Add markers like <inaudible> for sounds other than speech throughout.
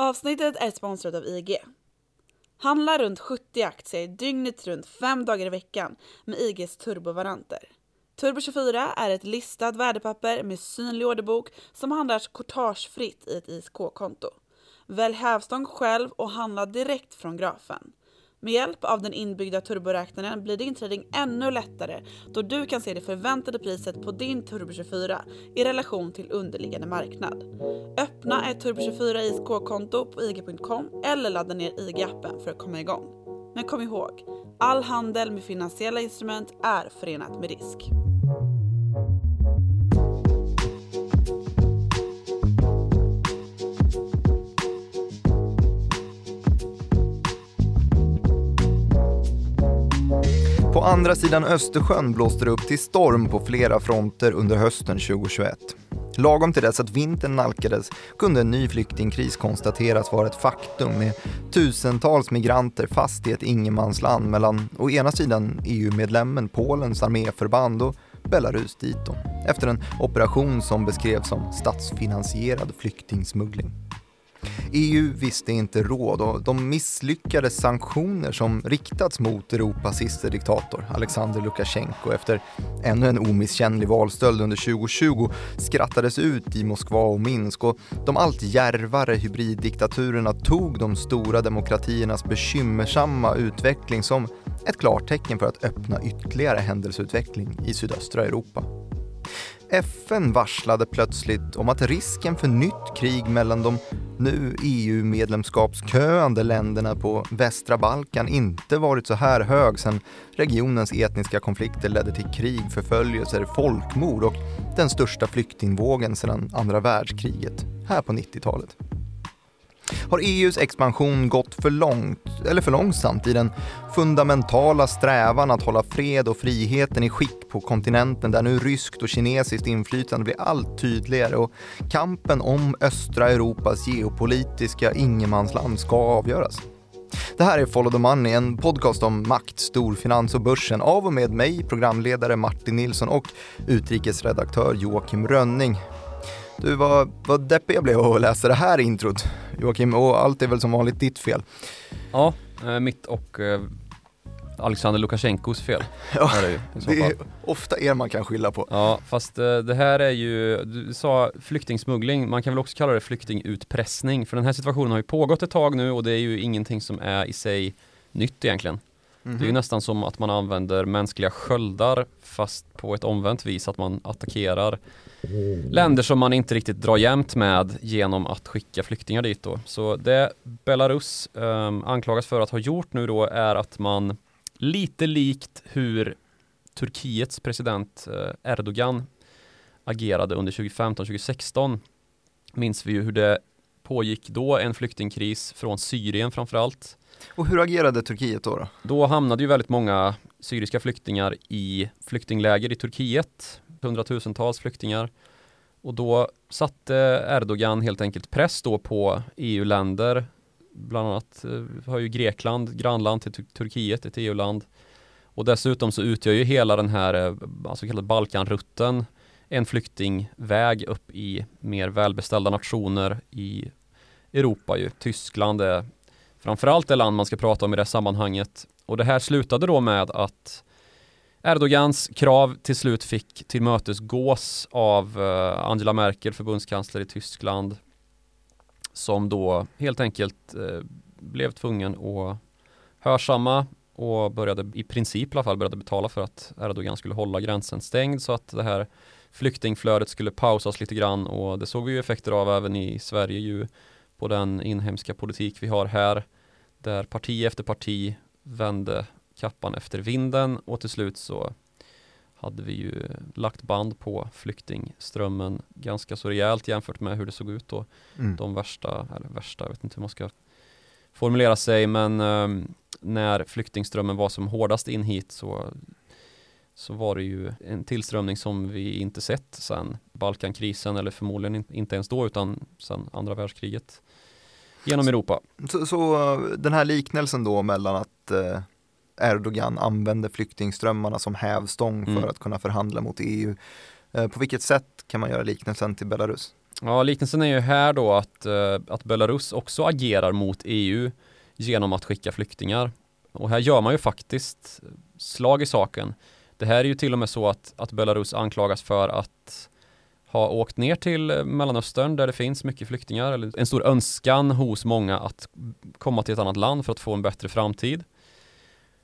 Avsnittet är sponsrat av IG. Handla runt 70 aktier dygnet runt fem dagar i veckan med IGs turbovaranter. Turbo24 är ett listat värdepapper med synlig orderbok som handlas courtagefritt i ett ISK-konto. Välj hävstång själv och handla direkt från grafen. Med hjälp av den inbyggda turboräknaren blir din trading ännu lättare då du kan se det förväntade priset på din Turbo24 i relation till underliggande marknad. Öppna ett Turbo24 ISK-konto på IG.com eller ladda ner IG-appen för att komma igång. Men kom ihåg, all handel med finansiella instrument är förenat med risk. På andra sidan Östersjön blåste det upp till storm på flera fronter under hösten 2021. Lagom till dess att vintern nalkades kunde en ny flyktingkris konstateras vara ett faktum med tusentals migranter fast i ett ingenmansland mellan å ena sidan EU-medlemmen Polens arméförband och Belarus dit efter en operation som beskrevs som statsfinansierad flyktingsmuggling. EU visste inte råd och de misslyckade sanktioner som riktats mot Europas sista diktator, Alexander Lukasjenko, efter ännu en omisskännlig valstöld under 2020 skrattades ut i Moskva och Minsk och de allt järvare hybriddiktaturerna tog de stora demokratiernas bekymmersamma utveckling som ett klartecken för att öppna ytterligare händelseutveckling i sydöstra Europa. FN varslade plötsligt om att risken för nytt krig mellan de nu EU-medlemskapsköande länderna på västra Balkan inte varit så här hög sedan regionens etniska konflikter ledde till krig, förföljelser, folkmord och den största flyktingvågen sedan andra världskriget, här på 90-talet. Har EUs expansion gått för långt, eller för långsamt, i den fundamentala strävan att hålla fred och friheten i skick på kontinenten där nu ryskt och kinesiskt inflytande blir allt tydligare och kampen om östra Europas geopolitiska ingenmansland ska avgöras? Det här är Follow the Money, en podcast om makt, storfinans och börsen av och med mig, programledare Martin Nilsson och utrikesredaktör Joakim Rönning. Du, vad, vad deppig jag blev att läsa det här introt, Joakim, och allt är väl som vanligt ditt fel? Ja, eh, mitt och eh, Alexander Lukasjenkos fel. Ja, är det, ju, det är ofta er man kan skylla på. Ja, fast eh, det här är ju, du sa flyktingsmuggling, man kan väl också kalla det flyktingutpressning, för den här situationen har ju pågått ett tag nu och det är ju ingenting som är i sig nytt egentligen. Mm -hmm. Det är ju nästan som att man använder mänskliga sköldar fast på ett omvänt vis, att man attackerar länder som man inte riktigt drar jämnt med genom att skicka flyktingar dit då. Så det Belarus eh, anklagas för att ha gjort nu då är att man lite likt hur Turkiets president eh, Erdogan agerade under 2015-2016 minns vi ju hur det pågick då en flyktingkris från Syrien framförallt. Och hur agerade Turkiet då? Då, då hamnade ju väldigt många syriska flyktingar i flyktingläger i Turkiet hundratusentals flyktingar. Och då satte Erdogan helt enkelt press då på EU-länder. Bland annat eh, har ju Grekland, grannland till Turkiet, ett EU-land. Och dessutom så utgör ju hela den här, så alltså kallade Balkanrutten, en flyktingväg upp i mer välbeställda nationer i Europa ju. Tyskland är framförallt det land man ska prata om i det här sammanhanget. Och det här slutade då med att Erdogans krav till slut fick tillmötesgås av eh, Angela Merkel, förbundskansler i Tyskland, som då helt enkelt eh, blev tvungen att hörsamma och började i princip i alla fall började betala för att Erdogan skulle hålla gränsen stängd så att det här flyktingflödet skulle pausas lite grann. Och det såg vi ju effekter av även i Sverige ju på den inhemska politik vi har här där parti efter parti vände kappan efter vinden och till slut så hade vi ju lagt band på flyktingströmmen ganska så rejält jämfört med hur det såg ut då. Mm. De värsta, eller värsta, jag vet inte hur man ska formulera sig, men um, när flyktingströmmen var som hårdast in hit så, så var det ju en tillströmning som vi inte sett sedan Balkankrisen eller förmodligen inte ens då utan sedan andra världskriget genom Europa. Så, så den här liknelsen då mellan att eh Erdogan använder flyktingströmmarna som hävstång för mm. att kunna förhandla mot EU. Eh, på vilket sätt kan man göra liknelsen till Belarus? Ja, liknelsen är ju här då att, eh, att Belarus också agerar mot EU genom att skicka flyktingar. Och här gör man ju faktiskt slag i saken. Det här är ju till och med så att, att Belarus anklagas för att ha åkt ner till Mellanöstern där det finns mycket flyktingar, eller en stor önskan hos många att komma till ett annat land för att få en bättre framtid.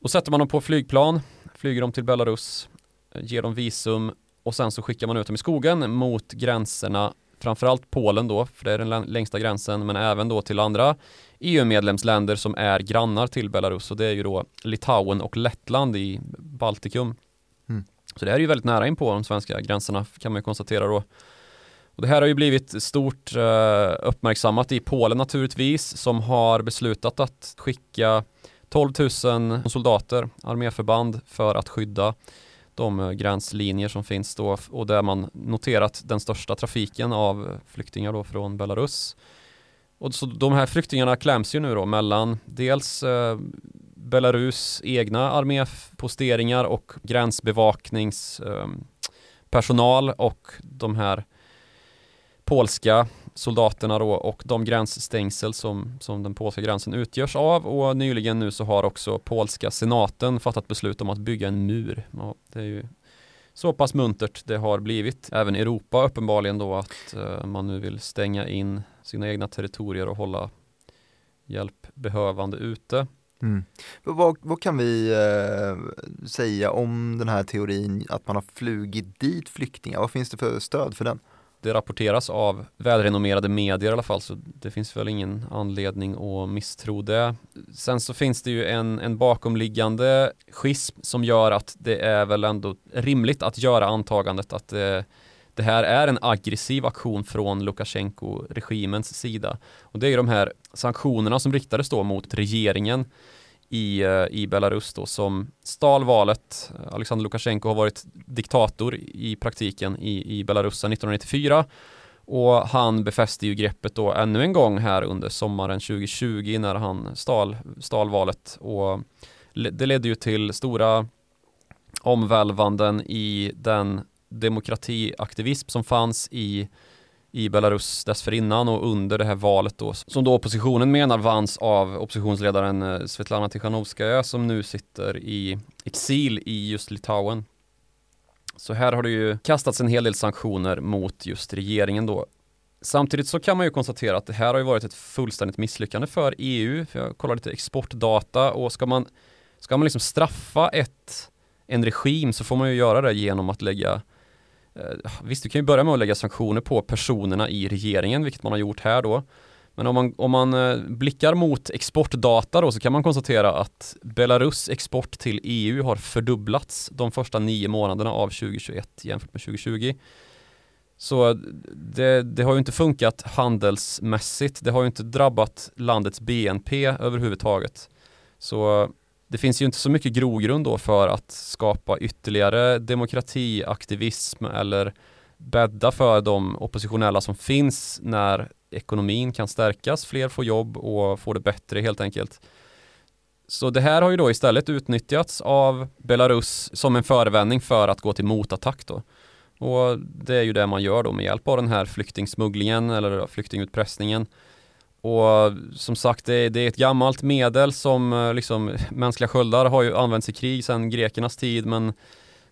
Och sätter man dem på flygplan, flyger dem till Belarus, ger dem visum och sen så skickar man ut dem i skogen mot gränserna, framförallt Polen då, för det är den längsta gränsen, men även då till andra EU-medlemsländer som är grannar till Belarus och det är ju då Litauen och Lettland i Baltikum. Mm. Så det här är ju väldigt nära in på de svenska gränserna kan man ju konstatera då. Och det här har ju blivit stort eh, uppmärksammat i Polen naturligtvis som har beslutat att skicka 12 000 soldater, arméförband för att skydda de eh, gränslinjer som finns då och där man noterat den största trafiken av flyktingar då från Belarus. Och så de här flyktingarna kläms ju nu då mellan dels eh, Belarus egna arméposteringar och gränsbevakningspersonal eh, och de här polska soldaterna då och de gränsstängsel som, som den polska gränsen utgörs av och nyligen nu så har också polska senaten fattat beslut om att bygga en mur. Ja, det är ju så pass muntert det har blivit. Även Europa uppenbarligen då att eh, man nu vill stänga in sina egna territorier och hålla hjälpbehövande ute. Mm. Vad, vad, kan vi eh, säga om den här teorin att man har flugit dit flyktingar? Vad finns det för stöd för den? Det rapporteras av välrenommerade medier i alla fall så det finns väl ingen anledning att misstro det. Sen så finns det ju en, en bakomliggande schism som gör att det är väl ändå rimligt att göra antagandet att det, det här är en aggressiv aktion från Lukasjenko-regimens sida. Och det är ju de här sanktionerna som riktades då mot regeringen i, eh, i Belarus då som stal valet. Alexander Lukasjenko har varit diktator i praktiken i, i Belarus sedan 1994 och han befäste ju greppet då ännu en gång här under sommaren 2020 när han stal, stal valet och det ledde ju till stora omvälvanden i den demokratiaktivism som fanns i i Belarus dessförinnan och under det här valet då som då oppositionen menar vanns av oppositionsledaren eh, Svetlana Tichanovskaja som nu sitter i exil i just Litauen. Så här har det ju kastats en hel del sanktioner mot just regeringen då. Samtidigt så kan man ju konstatera att det här har ju varit ett fullständigt misslyckande för EU. För jag kollar lite exportdata och ska man, ska man liksom straffa ett, en regim så får man ju göra det genom att lägga Eh, visst, du kan ju börja med att lägga sanktioner på personerna i regeringen, vilket man har gjort här då. Men om man, om man eh, blickar mot exportdata då så kan man konstatera att Belarus export till EU har fördubblats de första nio månaderna av 2021 jämfört med 2020. Så eh, det, det, har ju inte funkat handelsmässigt. Det har ju inte drabbat landets BNP överhuvudtaget. Så det finns ju inte så mycket grogrund då för att skapa ytterligare demokratiaktivism eller bädda för de oppositionella som finns när ekonomin kan stärkas, fler får jobb och får det bättre helt enkelt. Så det här har ju då istället utnyttjats av Belarus som en förevändning för att gå till motattack då. Och det är ju det man gör då med hjälp av den här flyktingsmugglingen eller flyktingutpressningen och som sagt, det är, det är, ett gammalt medel som eh, liksom mänskliga sköldar har ju använts i krig sedan grekernas tid men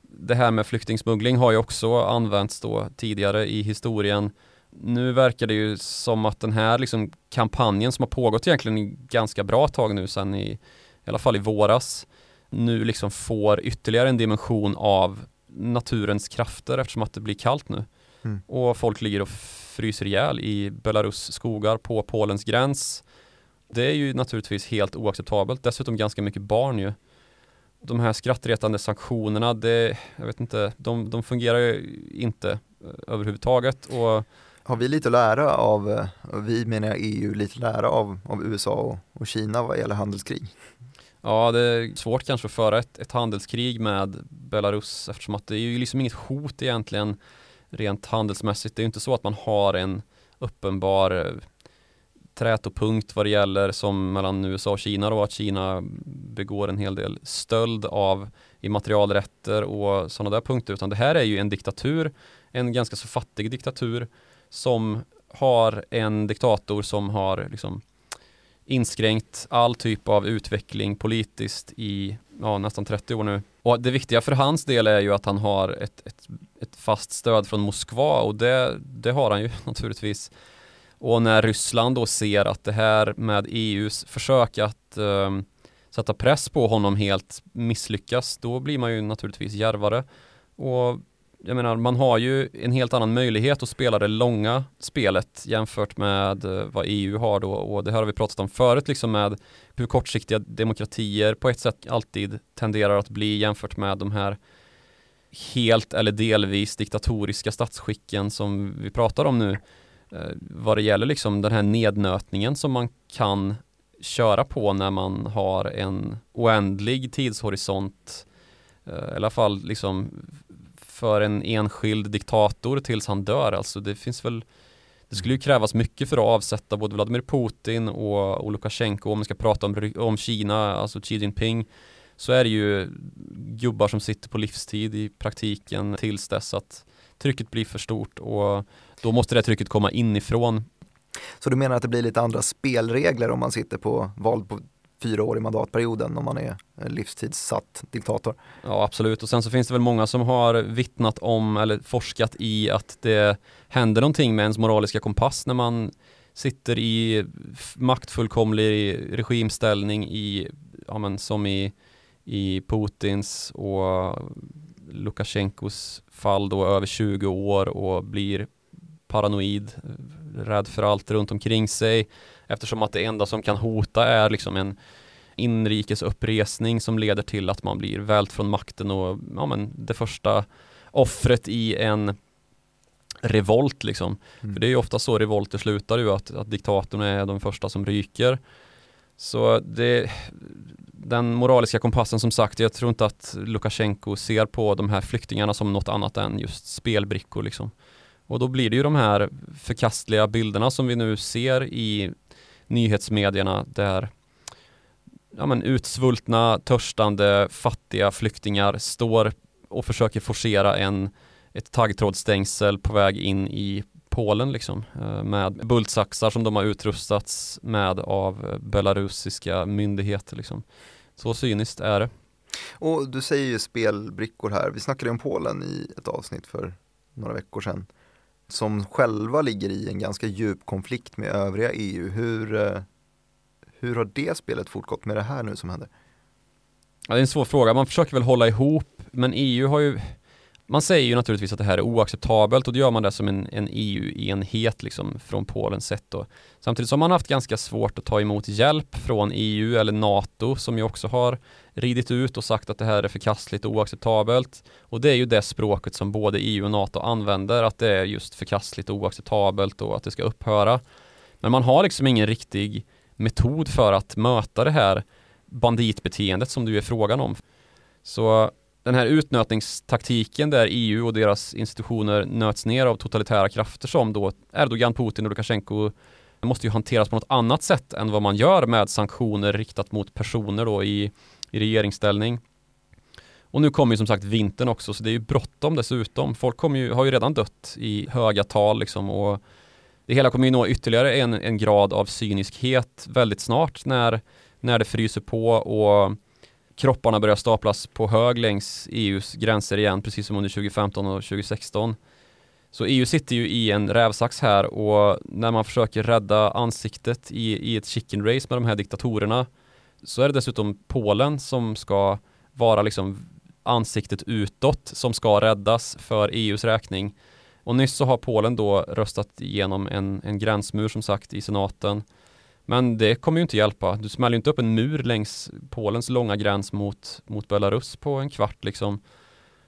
det här med flyktingsmuggling har ju också använts då tidigare i historien. Nu verkar det ju som att den här liksom kampanjen som har pågått egentligen ganska bra tag nu sedan i, i alla fall i våras nu liksom får ytterligare en dimension av naturens krafter eftersom att det blir kallt nu. Mm. Och folk ligger och fryser ihjäl i Belarus skogar på Polens gräns. Det är ju naturligtvis helt oacceptabelt. Dessutom ganska mycket barn ju. De här skrattretande sanktionerna, det, jag vet inte, de, de fungerar ju inte eh, överhuvudtaget. Och har vi lite att lära av, eh, vi menar EU, lite att lära av, av USA och, och Kina vad gäller handelskrig? Ja, det är svårt kanske att föra ett, ett handelskrig med Belarus eftersom att det är ju liksom inget hot egentligen rent handelsmässigt. Det är ju inte så att man har en uppenbar eh, trätopunkt vad det gäller som mellan USA och Kina då, att Kina begår en hel del stöld av immaterialrätter och sådana där punkter, utan det här är ju en diktatur, en ganska så fattig diktatur som har en diktator som har liksom inskränkt all typ av utveckling politiskt i ja, nästan 30 år nu. Och det viktiga för hans del är ju att han har ett, ett, ett fast stöd från Moskva och det, det har han ju <laughs> naturligtvis. Och när Ryssland då ser att det här med EUs försök att um, sätta press på honom helt misslyckas, då blir man ju naturligtvis järvare. Och jag menar, man har ju en helt annan möjlighet att spela det långa spelet jämfört med eh, vad EU har då. Och det här har vi pratat om förut liksom med hur kortsiktiga demokratier på ett sätt alltid tenderar att bli jämfört med de här helt eller delvis diktatoriska statsskicken som vi pratar om nu eh, vad det gäller liksom den här nednötningen som man kan köra på när man har en oändlig tidshorisont eh, i alla fall liksom för en enskild diktator tills han dör. Alltså det finns väl det skulle ju krävas mycket för att avsätta både Vladimir Putin och, och Lukasjenko om vi ska prata om, om Kina, alltså Xi Jinping så är det ju gubbar som sitter på livstid i praktiken tills dess att trycket blir för stort och då måste det trycket komma inifrån. Så du menar att det blir lite andra spelregler om man sitter på vald på fyra år i mandatperioden om man är eh, livstidssatt diktator. Ja absolut och sen så finns det väl många som har vittnat om eller forskat i att det händer någonting med ens moraliska kompass när man sitter i maktfullkomlig regimställning i, ja men som i, i Putins och Lukasjenkos fall då över 20 år och blir paranoid, rädd för allt runt omkring sig eftersom att det enda som kan hota är liksom en inrikes uppresning som leder till att man blir vält från makten och ja, men det första offret i en revolt liksom. Mm. För det är ju ofta så revolter slutar ju att, att diktatorn är de första som ryker. Så det, den moraliska kompassen som sagt, jag tror inte att Lukasjenko ser på de här flyktingarna som något annat än just spelbrickor liksom. Och då blir det ju de här förkastliga bilderna som vi nu ser i nyhetsmedierna där ja, men utsvultna, törstande, fattiga flyktingar står och försöker forcera en, ett taggtrådsstängsel på väg in i Polen liksom eh, med bultsaxar som de har utrustats med av belarusiska myndigheter liksom. Så cyniskt är det. Och du säger ju spelbrickor här, vi snackade om Polen i ett avsnitt för några veckor sedan som själva ligger i en ganska djup konflikt med övriga EU. Hur, eh, hur har det spelet fortgått med det här nu som händer? Ja, det är en svår fråga. Man försöker väl hålla ihop, men EU har ju man säger ju naturligtvis att det här är oacceptabelt och då gör man det som en, en EU-enhet liksom från Polens sätt då. Samtidigt som man haft ganska svårt att ta emot hjälp från EU eller NATO som ju också har ridit ut och sagt att det här är förkastligt och oacceptabelt. Och det är ju det språket som både EU och NATO använder, att det är just förkastligt och oacceptabelt och att det ska upphöra. Men man har liksom ingen riktig metod för att möta det här banditbeteendet som du är frågan om. Så den här utnötningstaktiken där EU och deras institutioner nöts ner av totalitära krafter som då Erdogan, Putin och Lukasjenko måste ju hanteras på något annat sätt än vad man gör med sanktioner riktat mot personer då i, i regeringsställning. Och nu kommer ju som sagt vintern också så det är ju bråttom dessutom. Folk kommer ju, har ju redan dött i höga tal liksom och det hela kommer ju nå ytterligare en, en grad av cyniskhet väldigt snart när, när det fryser på och kropparna börjar staplas på hög längs EUs gränser igen, precis som under 2015 och 2016. Så EU sitter ju i en rävsax här och när man försöker rädda ansiktet i, i ett chicken race med de här diktatorerna så är det dessutom Polen som ska vara liksom ansiktet utåt som ska räddas för EUs räkning. Och nyss så har Polen då röstat igenom en, en gränsmur som sagt i senaten men det kommer ju inte hjälpa. Du smäller inte upp en mur längs Polens långa gräns mot, mot Belarus på en kvart liksom.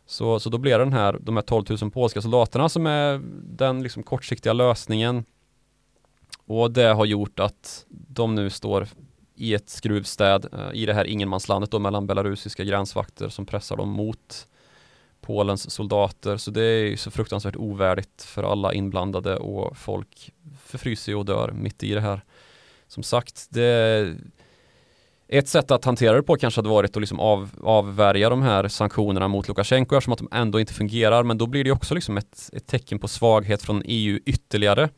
Så, så då blir det den här, de här 12 000 polska soldaterna som är den liksom kortsiktiga lösningen. Och det har gjort att de nu står i ett skruvstäd eh, i det här ingenmanslandet då mellan belarusiska gränsvakter som pressar dem mot Polens soldater. Så det är så fruktansvärt ovärdigt för alla inblandade och folk förfryser och dör mitt i det här som sagt, det Ett sätt att hantera det på kanske hade varit att liksom av, avvärja de här sanktionerna mot Lukasjenko eftersom att de ändå inte fungerar men då blir det också liksom ett, ett tecken på svaghet från EU ytterligare.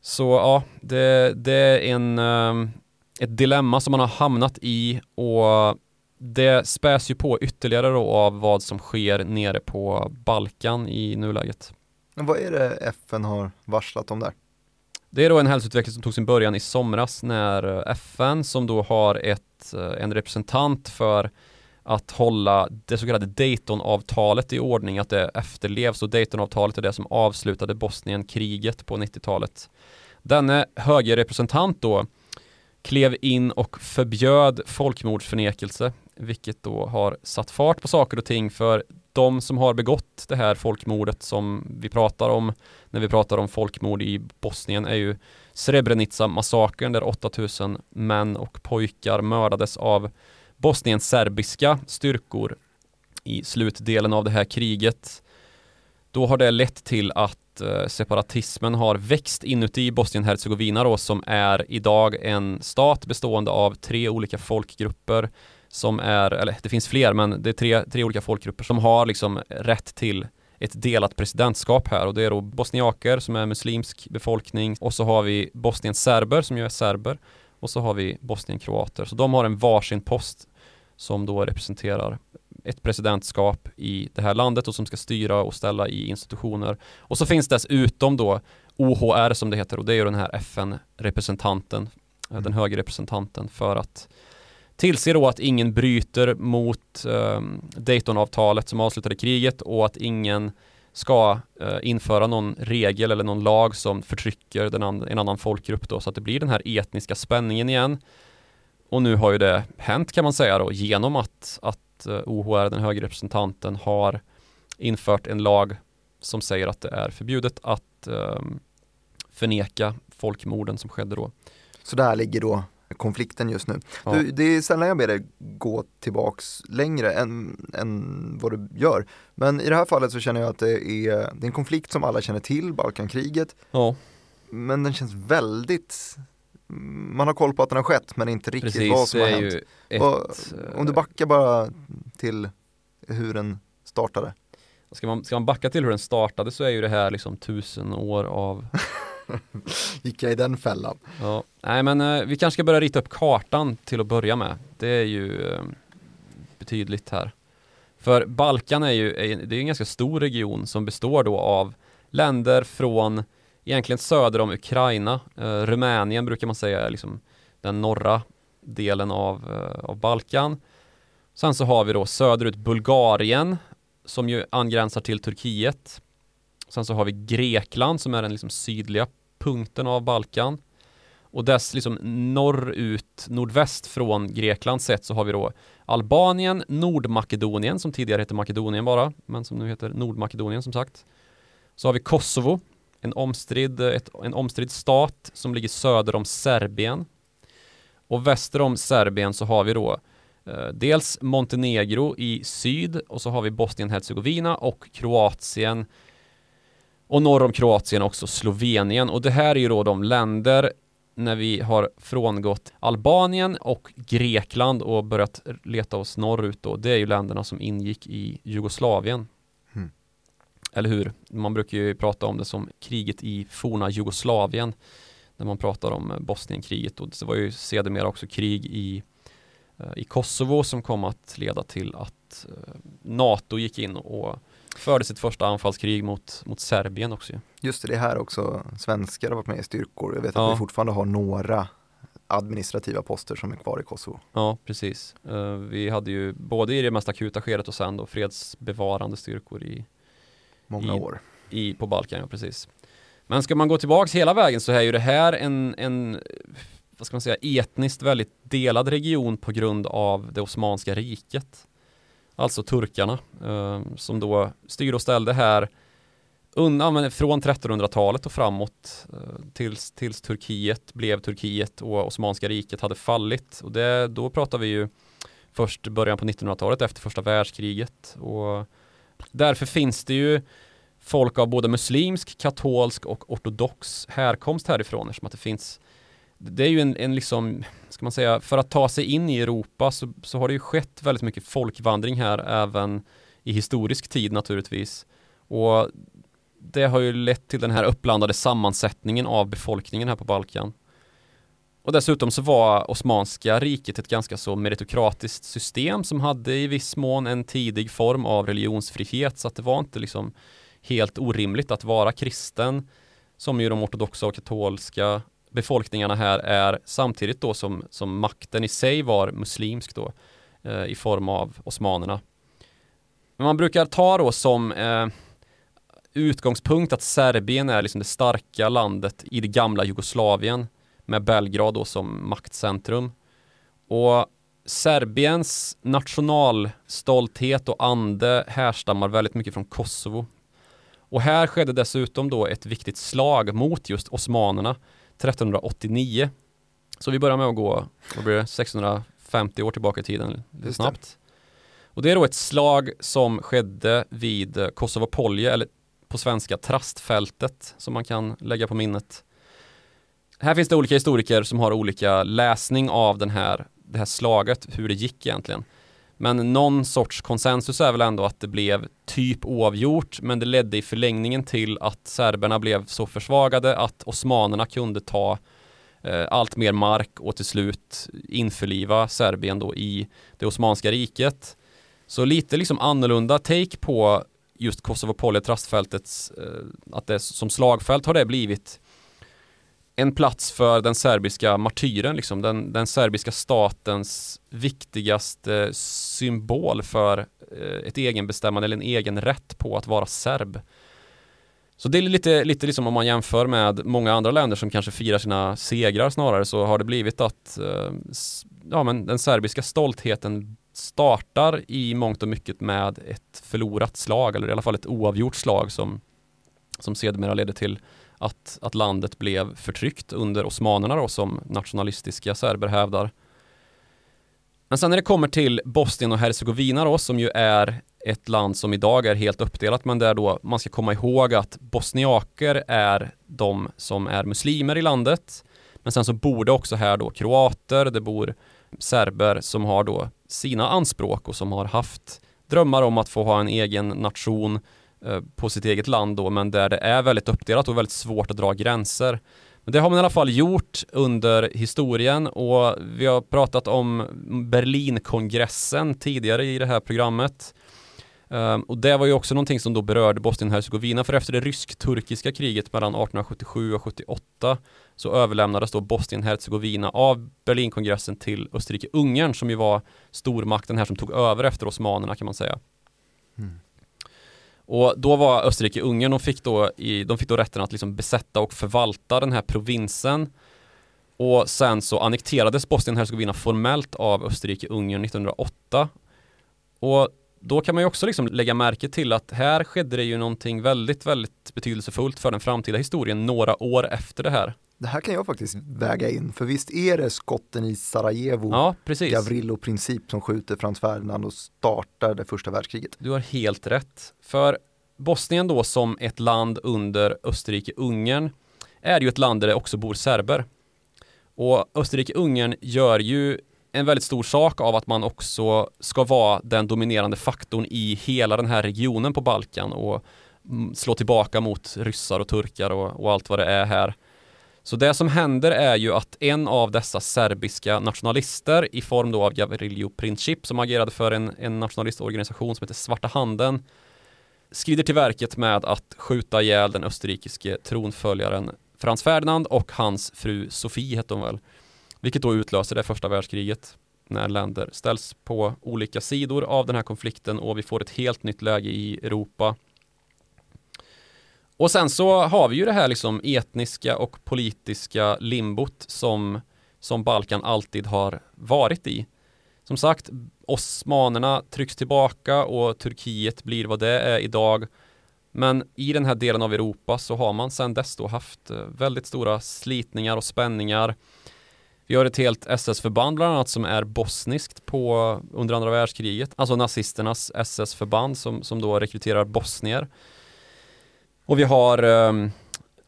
Så ja, det, det är en, um, ett dilemma som man har hamnat i och det späs ju på ytterligare då av vad som sker nere på Balkan i nuläget. Men vad är det FN har varslat om där? Det är då en hälsoutveckling som tog sin början i somras när FN som då har ett, en representant för att hålla det så kallade Daytonavtalet i ordning, att det efterlevs och Daytonavtalet är det som avslutade Bosnienkriget på 90-talet. Denne höge representant då klev in och förbjöd folkmordsförnekelse, vilket då har satt fart på saker och ting för de som har begått det här folkmordet som vi pratar om när vi pratar om folkmord i Bosnien är ju Srebrenica-massakern där 8000 män och pojkar mördades av Bosniens serbiska styrkor i slutdelen av det här kriget. Då har det lett till att eh, separatismen har växt inuti Bosnien-Hercegovina då som är idag en stat bestående av tre olika folkgrupper som är, eller det finns fler men det är tre, tre olika folkgrupper som har liksom rätt till ett delat presidentskap här och det är då bosniaker som är muslimsk befolkning och så har vi Bosnien-serber som ju är serber och så har vi Bosnien-kroater. Så de har en varsin post som då representerar ett presidentskap i det här landet och som ska styra och ställa i institutioner. Och så finns dessutom då OHR som det heter och det är ju den här FN-representanten, mm. den högre representanten för att tillse då att ingen bryter mot eh, Daytonavtalet som avslutade kriget och att ingen ska eh, införa någon regel eller någon lag som förtrycker den and en annan folkgrupp då så att det blir den här etniska spänningen igen. Och nu har ju det hänt kan man säga då genom att, att eh, OHR, den högre representanten, har infört en lag som säger att det är förbjudet att eh, förneka folkmorden som skedde då. Så där ligger då konflikten just nu. Ja. Du, det är sällan jag ber dig gå tillbaks längre än, än vad du gör. Men i det här fallet så känner jag att det är, det är en konflikt som alla känner till, Balkankriget. Ja. Men den känns väldigt man har koll på att den har skett men inte riktigt Precis, vad som har hänt. Ett, och, om du backar bara till hur den startade. Ska man, ska man backa till hur den startade så är ju det här liksom tusen år av <laughs> Gick jag i den fällan? Ja, nej men eh, vi kanske ska börja rita upp kartan till att börja med. Det är ju eh, betydligt här. För Balkan är ju det är en ganska stor region som består då av länder från egentligen söder om Ukraina. Eh, Rumänien brukar man säga är liksom den norra delen av, eh, av Balkan. Sen så har vi då söderut Bulgarien som ju angränsar till Turkiet. Sen så har vi Grekland som är den liksom sydliga punkten av Balkan. Och dess liksom norrut, nordväst från Grekland sett så har vi då Albanien, Nordmakedonien som tidigare hette Makedonien bara, men som nu heter Nordmakedonien som sagt. Så har vi Kosovo, en omstridd, ett, en omstridd stat som ligger söder om Serbien. Och väster om Serbien så har vi då eh, dels Montenegro i syd och så har vi Bosnien-Hercegovina och Kroatien och norr om Kroatien också Slovenien och det här är ju då de länder när vi har frångått Albanien och Grekland och börjat leta oss norrut då, det är ju länderna som ingick i Jugoslavien. Eller hur? Man brukar ju prata om det som kriget i forna Jugoslavien när man pratar om Bosnienkriget och det var ju sedermera också krig i, eh, i Kosovo som kom att leda till att eh, NATO gick in och förde sitt första anfallskrig mot, mot Serbien också. Just det, det är här också svenskar har varit med i styrkor. Jag vet ja. att vi fortfarande har några administrativa poster som är kvar i Kosovo. Ja, precis. Vi hade ju både i det mest akuta skedet och sen då fredsbevarande styrkor i många i, år i, på Balkan, ja precis. Men ska man gå tillbaks hela vägen så är ju det här en, en vad ska man säga, etniskt väldigt delad region på grund av det Osmanska riket. Alltså turkarna eh, som då styrde och ställde här undan, från 1300-talet och framåt eh, tills, tills Turkiet blev Turkiet och Osmanska riket hade fallit. Och det, då pratar vi ju först början på 1900-talet efter första världskriget. Och därför finns det ju folk av både muslimsk, katolsk och ortodox härkomst härifrån eftersom att det finns det är ju en, en liksom ska man säga, för att ta sig in i Europa så, så har det ju skett väldigt mycket folkvandring här även i historisk tid naturligtvis. Och det har ju lett till den här uppblandade sammansättningen av befolkningen här på Balkan. Och dessutom så var Osmanska riket ett ganska så meritokratiskt system som hade i viss mån en tidig form av religionsfrihet så att det var inte liksom helt orimligt att vara kristen som ju de ortodoxa och katolska befolkningarna här är samtidigt då som, som makten i sig var muslimsk då eh, i form av osmanerna. Men man brukar ta då som eh, utgångspunkt att Serbien är liksom det starka landet i det gamla Jugoslavien med Belgrad då som maktcentrum. Och Serbiens nationalstolthet och ande härstammar väldigt mycket från Kosovo. Och här skedde dessutom då ett viktigt slag mot just osmanerna 1389. Så vi börjar med att gå, vad blir det, 650 år tillbaka i tiden, lite snabbt. Och det är då ett slag som skedde vid Kosovopolje, eller på svenska Trastfältet, som man kan lägga på minnet. Här finns det olika historiker som har olika läsning av den här, det här slaget, hur det gick egentligen. Men någon sorts konsensus är väl ändå att det blev typ oavgjort, men det ledde i förlängningen till att serberna blev så försvagade att osmanerna kunde ta eh, allt mer mark och till slut införliva Serbien då i det Osmanska riket. Så lite liksom annorlunda take på just Kosovo trastfältets eh, att det som slagfält har det blivit en plats för den serbiska martyren, liksom. den, den serbiska statens viktigaste eh, symbol för eh, ett egenbestämmande eller en egen rätt på att vara serb. Så det är lite, lite liksom om man jämför med många andra länder som kanske firar sina segrar snarare så har det blivit att eh, ja, men den serbiska stoltheten startar i mångt och mycket med ett förlorat slag eller i alla fall ett oavgjort slag som, som sedermera leder till att, att landet blev förtryckt under osmanerna då som nationalistiska serber hävdar. Men sen när det kommer till Bosnien och Hercegovina då som ju är ett land som idag är helt uppdelat men där då man ska komma ihåg att bosniaker är de som är muslimer i landet. Men sen så bor det också här då kroater, det bor serber som har då sina anspråk och som har haft drömmar om att få ha en egen nation Eh, på sitt eget land då, men där det är väldigt uppdelat och väldigt svårt att dra gränser. Men det har man i alla fall gjort under historien och vi har pratat om Berlinkongressen tidigare i det här programmet. Eh, och det var ju också någonting som då berörde Bosnien-Hercegovina för efter det rysk-turkiska kriget mellan 1877 och 78 så överlämnades då Bosnien-Hercegovina av Berlinkongressen till Österrike-Ungern som ju var stormakten här som tog över efter osmanerna kan man säga. Mm. Och då var Österrike-Ungern, de fick då, i, de fick då rätten att liksom besätta och förvalta den här provinsen. Och sen så annekterades Bosnien-Hercegovina formellt av Österrike-Ungern 1908. Och då kan man ju också liksom lägga märke till att här skedde det ju någonting väldigt, väldigt betydelsefullt för den framtida historien några år efter det här. Det här kan jag faktiskt väga in, för visst är det skotten i Sarajevo, ja, Gavrilo-princip som skjuter Frans Ferdinand och startar det första världskriget? Du har helt rätt. För Bosnien då som ett land under Österrike-Ungern är ju ett land där det också bor serber. Och Österrike-Ungern gör ju en väldigt stor sak av att man också ska vara den dominerande faktorn i hela den här regionen på Balkan och mm, slå tillbaka mot ryssar och turkar och, och allt vad det är här. Så det som händer är ju att en av dessa serbiska nationalister i form då av Gavrilo Princip som agerade för en, en nationalistorganisation som heter Svarta Handen skrider till verket med att skjuta ihjäl den österrikiske tronföljaren Frans Ferdinand och hans fru Sofie hette hon väl. Vilket då utlöser det första världskriget när länder ställs på olika sidor av den här konflikten och vi får ett helt nytt läge i Europa och sen så har vi ju det här liksom etniska och politiska limbot som, som Balkan alltid har varit i. Som sagt, osmanerna trycks tillbaka och Turkiet blir vad det är idag. Men i den här delen av Europa så har man sedan dess då haft eh, väldigt stora slitningar och spänningar. Vi har ett helt SS-förband bland annat som är bosniskt på under andra världskriget, alltså nazisternas SS-förband som, som då rekryterar bosnier. Och vi har ehm, um,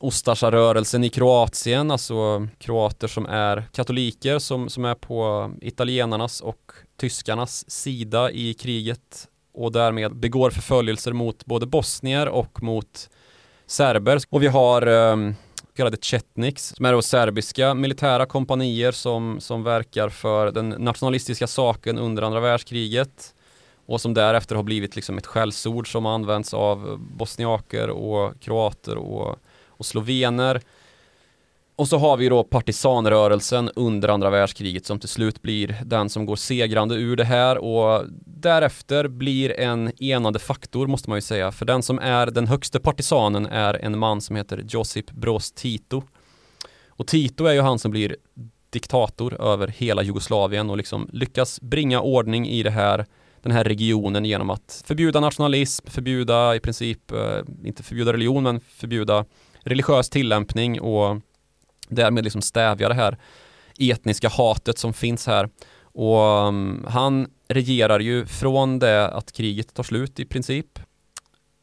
Ustasja-rörelsen i Kroatien, alltså kroater som är katoliker som, som är på italienarnas och tyskarnas sida i kriget och därmed begår förföljelser mot både bosnier och mot serber. Och vi har um, kallade Chetniks, som är då serbiska militära kompanier som, som verkar för den nationalistiska saken under andra världskriget och som därefter har blivit liksom ett skällsord som används av bosniaker och kroater och, och slovener. Och så har vi då partisanrörelsen under andra världskriget som till slut blir den som går segrande ur det här och därefter blir en enande faktor måste man ju säga. För den som är den högste partisanen är en man som heter Josip Broz Tito. Och Tito är ju han som blir diktator över hela Jugoslavien och liksom lyckas bringa ordning i det här den här regionen genom att förbjuda nationalism, förbjuda i princip, eh, inte förbjuda religion, men förbjuda religiös tillämpning och därmed liksom stävja det här etniska hatet som finns här. Och mm, han regerar ju från det att kriget tar slut i princip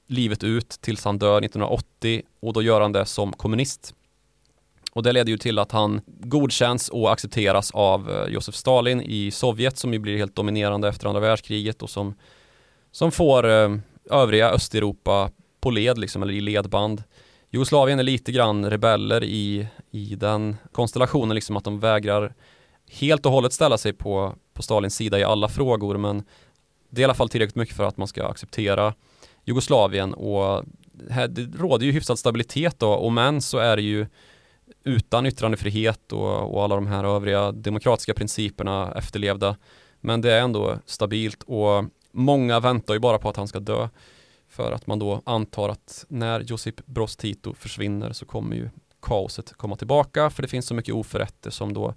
livet ut tills han dör 1980 och då gör han det som kommunist. Och det leder ju till att han godkänns och accepteras av eh, Josef Stalin i Sovjet som ju blir helt dominerande efter andra världskriget och som, som får eh, övriga Östeuropa på led liksom, eller i ledband. Jugoslavien är lite grann rebeller i, i den konstellationen, liksom att de vägrar helt och hållet ställa sig på, på Stalins sida i alla frågor, men det är i alla fall tillräckligt mycket för att man ska acceptera Jugoslavien och här, det råder ju hyfsad stabilitet då, och men så är det ju utan yttrandefrihet och, och alla de här övriga demokratiska principerna efterlevda. Men det är ändå stabilt och många väntar ju bara på att han ska dö. För att man då antar att när Josip Broz Tito försvinner så kommer ju kaoset komma tillbaka för det finns så mycket oförrätter som då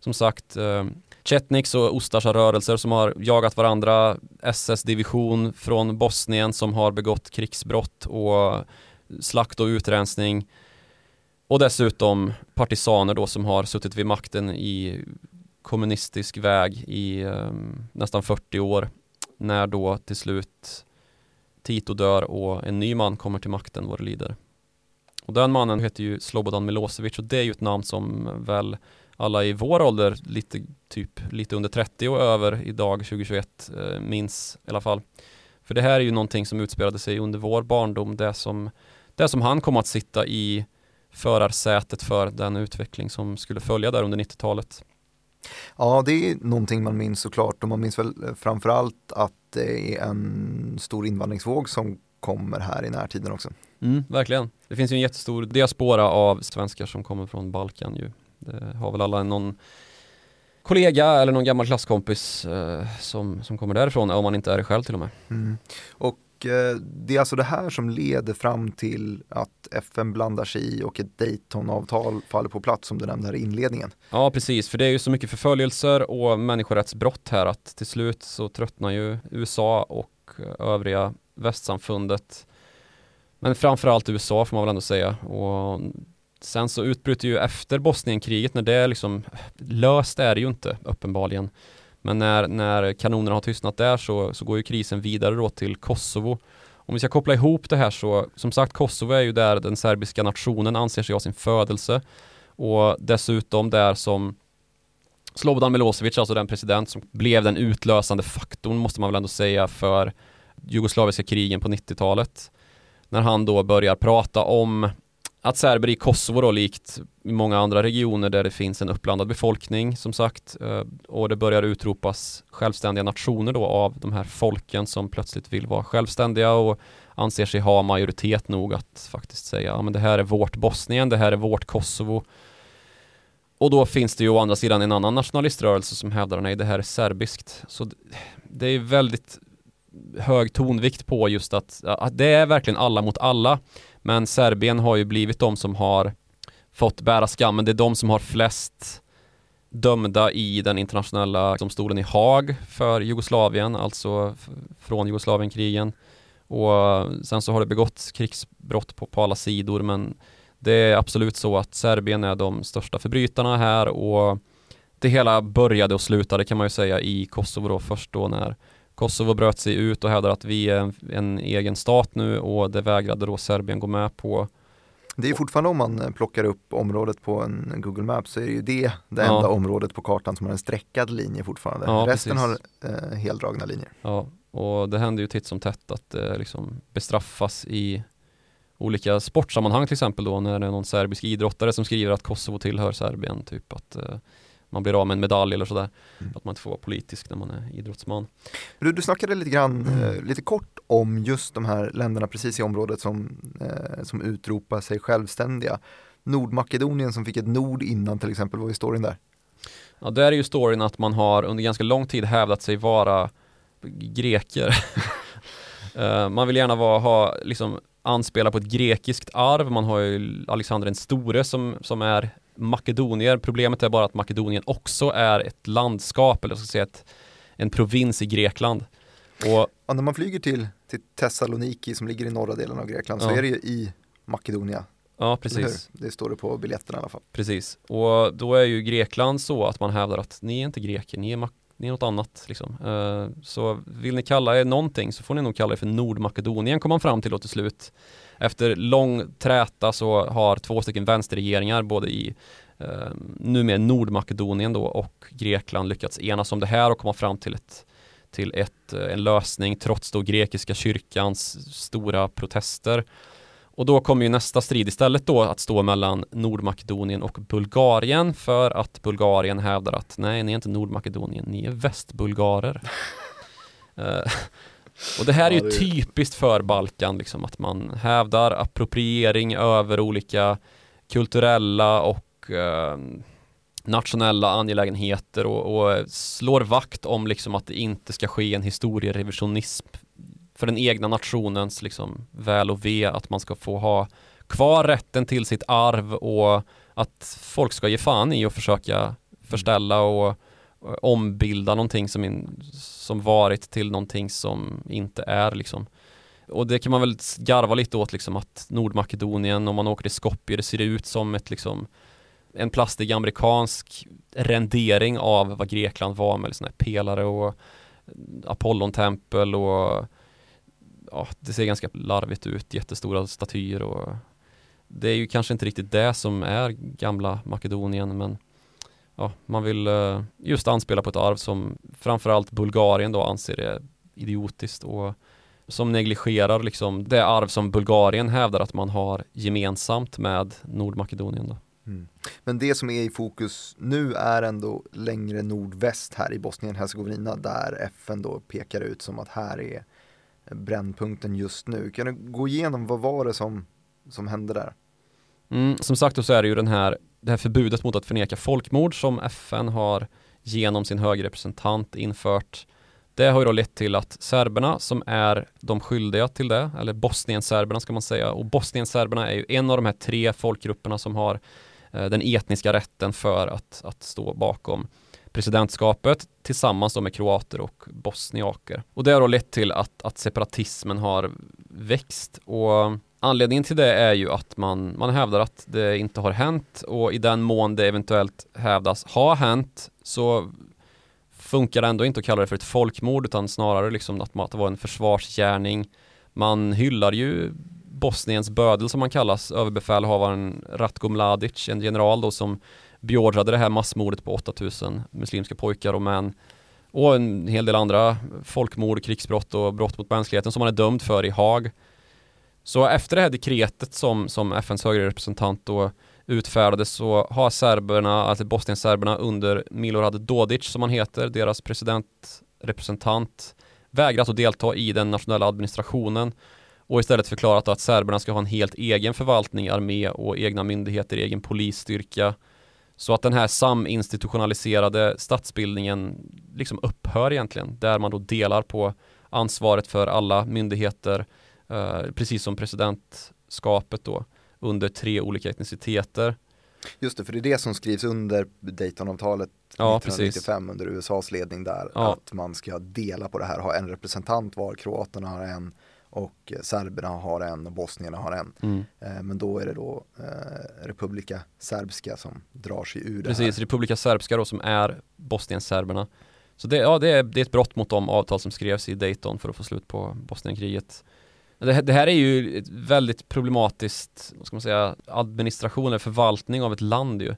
som sagt eh, Chetniks och Ustasja-rörelser som har jagat varandra SS-division från Bosnien som har begått krigsbrott och slakt och utrensning och dessutom partisaner då som har suttit vid makten i kommunistisk väg i um, nästan 40 år när då till slut Tito dör och en ny man kommer till makten vad det lider. Och den mannen heter ju Slobodan Milosevic och det är ju ett namn som väl alla i vår ålder, lite, typ lite under 30 och över idag 2021 eh, minns i alla fall. För det här är ju någonting som utspelade sig under vår barndom, det som, det som han kom att sitta i förarsätet för den utveckling som skulle följa där under 90-talet. Ja, det är någonting man minns såklart och man minns väl framförallt att det är en stor invandringsvåg som kommer här i närtiden också. Mm, verkligen. Det finns ju en jättestor diaspora av svenskar som kommer från Balkan ju. Det har väl alla någon kollega eller någon gammal klasskompis eh, som, som kommer därifrån, om man inte är det själv till och med. Mm. Och Eh, det är alltså det här som leder fram till att FN blandar sig i och ett Daytonavtal faller på plats som du nämnde här i inledningen. Ja precis, för det är ju så mycket förföljelser och människorättsbrott här att till slut så tröttnar ju USA och övriga västsamfundet. Men framförallt USA får man väl ändå säga. Och sen så utbryter ju efter Bosnienkriget när det är liksom löst är det ju inte uppenbarligen. Men när, när kanonerna har tystnat där så, så går ju krisen vidare då till Kosovo. Om vi ska koppla ihop det här så, som sagt Kosovo är ju där den serbiska nationen anser sig ha sin födelse och dessutom där som Slobodan Milosevic, alltså den president som blev den utlösande faktorn måste man väl ändå säga för jugoslaviska krigen på 90-talet. När han då börjar prata om att serber i Kosovo då likt i många andra regioner där det finns en uppblandad befolkning som sagt eh, och det börjar utropas självständiga nationer då av de här folken som plötsligt vill vara självständiga och anser sig ha majoritet nog att faktiskt säga ja men det här är vårt Bosnien, det här är vårt Kosovo. Och då finns det ju å andra sidan en annan nationaliströrelse som hävdar nej det här är serbiskt. Så det är väldigt hög tonvikt på just att, att det är verkligen alla mot alla men Serbien har ju blivit de som har fått bära skammen. Det är de som har flest dömda i den internationella domstolen i Haag för Jugoslavien, alltså från Jugoslavienkrigen. Och sen så har det begåtts krigsbrott på, på alla sidor men det är absolut så att Serbien är de största förbrytarna här och det hela började och slutade kan man ju säga i Kosovo då först då när Kosovo bröt sig ut och hävdar att vi är en, en egen stat nu och det vägrade då Serbien gå med på. Det är fortfarande om man eh, plockar upp området på en Google Maps så är det ju det det Ja. enda området på kartan som har en streckad linje fortfarande. Ja, Resten precis. har eh, heldragna linjer. Ja, och det händer ju titt som tätt att det liksom bestraffas i olika sportsammanhang till exempel då när det är någon serbisk idrottare som skriver att Kosovo tillhör Serbien, typ att eh, man blir av med en medalj eller sådär. Mm. Att man inte får vara politisk när man är idrottsman. Du, du snackade lite grann, Mm. eh, lite kort om just de här länderna precis i området som, eh, som utropar sig självständiga. Nordmakedonien som fick ett nord innan till exempel, vad är storyn där? Ja, där är ju storyn att man har under ganska lång tid hävdat sig vara greker. <laughs> Eh, man vill gärna vara, ha, liksom, anspela på ett grekiskt arv. Man har ju Alexander den store som, som är makedonier. Problemet är bara att Makedonien också är ett landskap, eller jag ska säga ett, en provins i Grekland. Och Ja, när man flyger till, till Thessaloniki som ligger i norra delen av Grekland så Ja. är det ju i Makedonia. ja, precis. Det står det på biljetten i alla fall. Precis, och då är ju Grekland så att man hävdar att ni är inte greker, ni är, mak- ni är något annat liksom. Eh, så vill ni kalla er någonting så får ni nog kalla er för Nordmakedonien kom man fram till då till slut. Efter lång träta så har två stycken vänsterregeringar både i eh, numera Nordmakedonien då och Grekland lyckats enas om det här och komma fram till ett till ett, eh, en lösning trots då grekiska kyrkans stora protester. Och då kommer ju nästa strid istället då att stå mellan Nordmakedonien och Bulgarien för att Bulgarien hävdar att nej, ni är inte Nordmakedonien, ni är västbulgarer. <laughs> Och det här är ju typiskt för Balkan, liksom att man hävdar appropriering över olika kulturella och eh, nationella angelägenheter och, och slår vakt om liksom att det inte ska ske en historierevisionism för den egna nationens liksom väl och ve, att man ska få ha kvar rätten till sitt arv och att folk ska ge fan i och försöka förställa och och ombilda någonting som, in, som varit till någonting som inte är liksom. Och det kan man väl garva lite åt liksom att Nordmakedonien, om man åker till Skopje, det ser ut som ett liksom en plastig amerikansk rendering av vad Grekland var med sådana här pelare och Apollontempel och ja, det ser ganska larvigt ut, jättestora statyer och det är ju kanske inte riktigt det som är gamla Makedonien men ja, man vill eh, just anspela på ett arv som framförallt Bulgarien då anser är idiotiskt och som negligerar liksom det arv som Bulgarien hävdar att man har gemensamt med Nordmakedonien då. Mm. Men det som är i fokus nu är ändå längre nordväst här i Bosnien-Hercegovina där FN då pekar ut som att här är brännpunkten just nu. Kan du gå igenom vad var det som, som hände där? Mm, som sagt så är det ju den här, det här förbudet mot att förneka folkmord som FN har genom sin högre representant infört. Det har ju då lett till att serberna som är de skyldiga till det, eller Bosnienserberna ska man säga, och Bosnienserberna är ju en av de här tre folkgrupperna som har eh, den etniska rätten för att, att stå bakom presidentskapet tillsammans med kroater och bosniaker. Och det har då lett till att, att separatismen har växt och anledningen till det är ju att man, man hävdar att det inte har hänt och i den mån det eventuellt hävdas ha hänt så funkar det ändå inte att kalla det för ett folkmord utan snarare liksom att, man- att det var en försvarsgärning. Man hyllar ju Bosniens bödel som man kallas, överbefälhavaren Ratko Mladic, en general då som beordrade det här massmordet på 8000 muslimska pojkar och män och en hel del andra folkmord, krigsbrott och brott mot mänskligheten som han är dömd för i Haag. Så efter det här dekretet som, som FNs högre representant då utfärdade så har serberna, alltså Bosnienserberna under Milorad Dodic som han heter, deras presidentrepresentant vägrat att delta i den nationella administrationen och istället förklarat att serberna ska ha en helt egen förvaltning, armé och egna myndigheter, egen polisstyrka. Så att den här saminstitutionaliserade statsbildningen liksom upphör egentligen, där man då delar på ansvaret för alla myndigheter, eh, precis som presidentskapet då, under tre olika etniciteter. Just det, för det är det som skrivs under Daytonavtalet Ja, 1995 under USAs ledning där. Ja. Att man ska dela på det här, ha en representant var, kroaterna har en och serberna har en och bosnierna har en. Mm. Eh, Men då är det då eh, Republika Serbska som drar sig ur det Precis, här. Republika Serbska då som är Bosnien-serberna. Så det, ja, det, är, det är ett brott mot de avtal som skrevs i Dayton för att få slut på Bosnienkriget. Det, det här är ju ett väldigt problematiskt, vad ska man säga, administration eller förvaltning av ett land ju.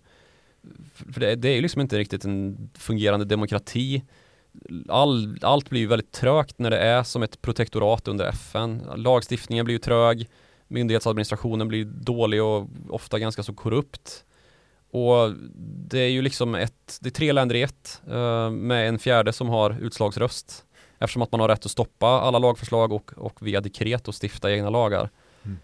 För det, det är ju liksom inte riktigt en fungerande demokrati. All, allt blir ju väldigt trögt när det är som ett protektorat under FN. Lagstiftningen blir ju trög, myndighetsadministrationen blir dålig och ofta ganska så korrupt. Och det är ju liksom ett, det är tre länder i ett eh, med en fjärde som har utslagsröst. Eftersom att man har rätt att stoppa alla lagförslag och, och via dekret och stifta egna lagar. Mm.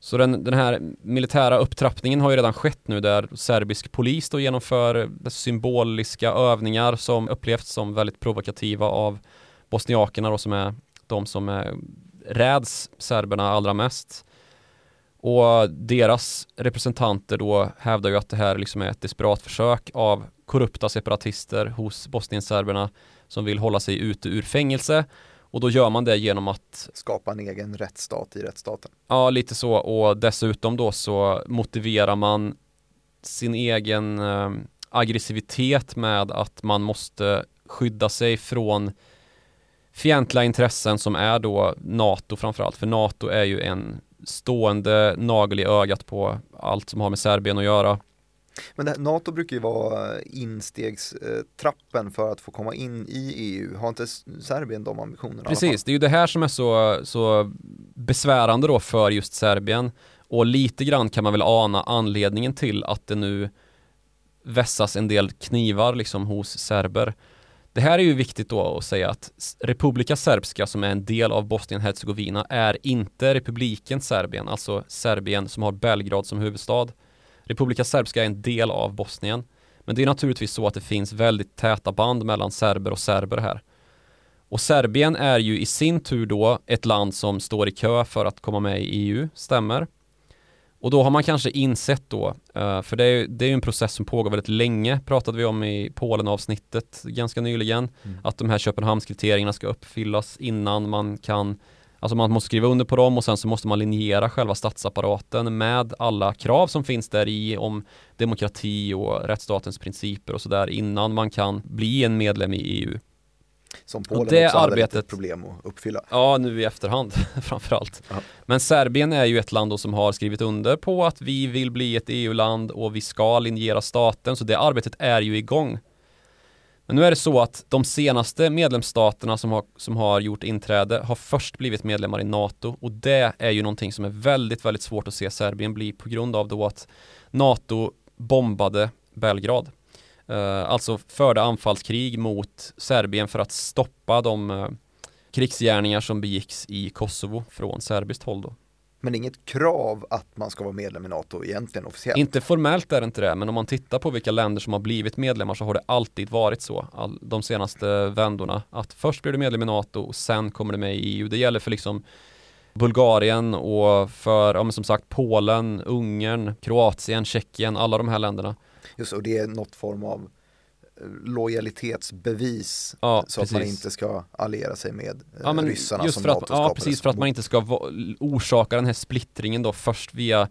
Så den, den här militära upptrappningen har ju redan skett nu där serbisk polis då genomför symboliska övningar som upplevts som väldigt provokativa av bosniakerna då som är de som är, räds serberna allra mest. Och deras representanter då hävdar ju att det här liksom är ett desperat försök av korrupta separatister hos bosnienserberna som vill hålla sig ute ur fängelse. Och då gör man det genom att Skapa en egen rättsstat i rättsstaten. Ja, lite så och dessutom då så motiverar man sin egen eh, aggressivitet med att man måste skydda sig från fientliga intressen som är då NATO framförallt. För NATO är ju en stående nagel i ögat på allt som har med Serbien att göra. Men här- NATO brukar ju vara instegstrappen för att få komma in i EU. Har inte Serbien de ambitionerna? Precis, det är ju det här som är så, så besvärande då för just Serbien. Och lite grann kan man väl ana anledningen till att det nu vässas en del knivar liksom hos serber. Det här är ju viktigt då att säga att Republika Serbska som är en del av Bosnien-Hercegovina är inte republiken Serbien, alltså Serbien som har Belgrad som huvudstad. Republika Serbska är en del av Bosnien. Men det är naturligtvis så att det finns väldigt täta band mellan serber och serber här. Och Serbien är ju i sin tur då ett land som står i kö för att komma med i EU, stämmer. Och då har man kanske insett då, eh, för det är, ju- det är en process som pågår väldigt länge, pratade vi om i Polen-avsnittet ganska nyligen, Mm. att de här Köpenhamnskriterierna ska uppfyllas innan man kan Alltså man måste skriva under på dem och sen så måste man linjera själva statsapparaten med alla krav som finns där i om demokrati och rättsstatens principer och sådär innan man kan bli en medlem i EU. Som Polen det också hade arbetet- lite problem att uppfylla. Ja, nu i efterhand <laughs> framförallt. Men Serbien är ju ett land som har skrivit under på att vi vill bli ett EU-land och vi ska linjera staten, så det arbetet är ju igång. Men nu är det så att de senaste medlemsstaterna som har, som har gjort inträde har först blivit medlemmar i NATO och det är ju någonting som är väldigt, väldigt svårt att se Serbien bli på grund av då att NATO bombade Belgrad. Uh, alltså förde anfallskrig mot Serbien för att stoppa de uh, krigsgärningar som begicks i Kosovo från serbiskt håll då. Men det är inget krav att man ska vara medlem i NATO egentligen officiellt. Inte formellt är det inte det, men om man tittar på vilka länder som har blivit medlemmar så har det alltid varit så, all, de senaste vändorna, att först blir du medlem i NATO och sen kommer du med i EU. Det gäller för liksom Bulgarien och för, ja som sagt Polen, Ungern, Kroatien, Tjeckien, alla de här länderna. Just och det är något form av lojalitetsbevis Ja, så att man precis. inte ska alliera sig med eh, Ja, men ryssarna just som för att, ja, precis för att man inte ska orsaka den här splittringen då först via